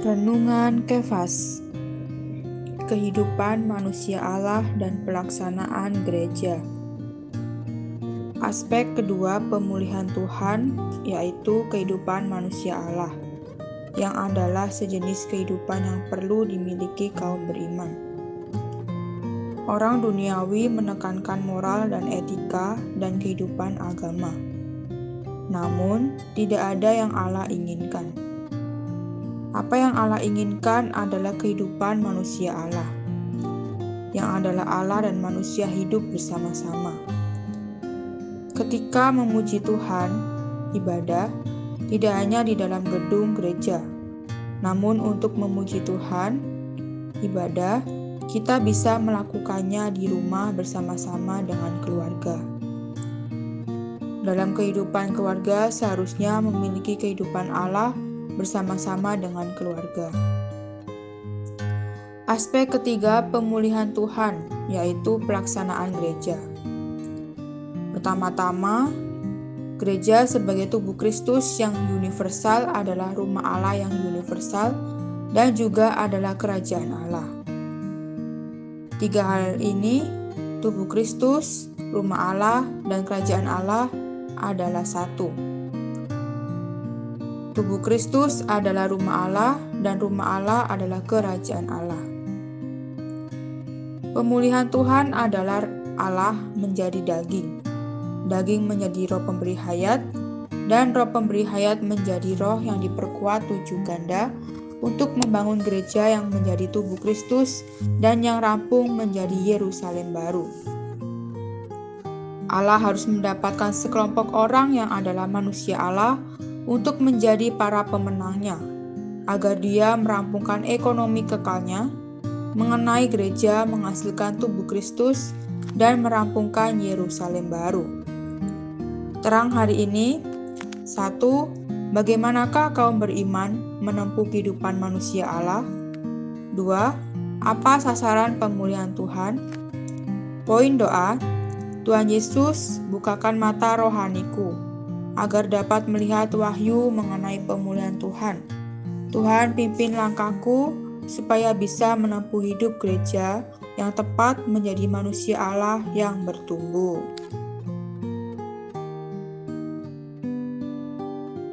Renungan Kefas Kehidupan manusia Allah dan pelaksanaan gereja Aspek kedua pemulihan Tuhan yaitu kehidupan manusia Allah yang adalah sejenis kehidupan yang perlu dimiliki kaum beriman. Orang duniawi menekankan moral dan etika dan kehidupan agama. Namun, tidak ada yang Allah inginkan. Apa yang Allah inginkan adalah kehidupan manusia Allah, yang adalah Allah dan manusia hidup bersama-sama. Ketika memuji Tuhan, ibadah tidak hanya di dalam gedung gereja, namun untuk memuji Tuhan, ibadah kita bisa melakukannya di rumah bersama-sama dengan keluarga. Dalam kehidupan keluarga, seharusnya memiliki kehidupan Allah bersama-sama dengan keluarga. Aspek ketiga pemulihan Tuhan, yaitu pelaksanaan gereja. Pertama-tama, gereja sebagai tubuh Kristus yang universal adalah rumah Allah yang universal dan juga adalah kerajaan Allah. Tiga hal ini, tubuh Kristus, rumah Allah, dan kerajaan Allah adalah satu. Tubuh Kristus adalah rumah Allah, dan rumah Allah adalah kerajaan Allah. Pemulihan Tuhan adalah Allah menjadi daging. Daging menjadi roh pemberi hayat, dan roh pemberi hayat menjadi roh yang diperkuat tujuh ganda untuk membangun gereja yang menjadi tubuh Kristus dan yang rampung menjadi Yerusalem baru. Allah harus mendapatkan sekelompok orang yang adalah manusia Allah untuk menjadi para pemenangnya, agar dia merampungkan ekonomi kekalnya, mengenai gereja menghasilkan tubuh Kristus, dan merampungkan Yerusalem baru. Terang hari ini, satu, bagaimanakah kaum beriman menempuh kehidupan manusia Allah? Dua, apa sasaran pemulihan Tuhan? Poin doa, Tuhan Yesus, bukakan mata rohaniku agar dapat melihat wahyu mengenai pemulihan Tuhan. Tuhan pimpin langkahku supaya bisa menempuh hidup gereja yang tepat menjadi manusia Allah yang bertumbuh.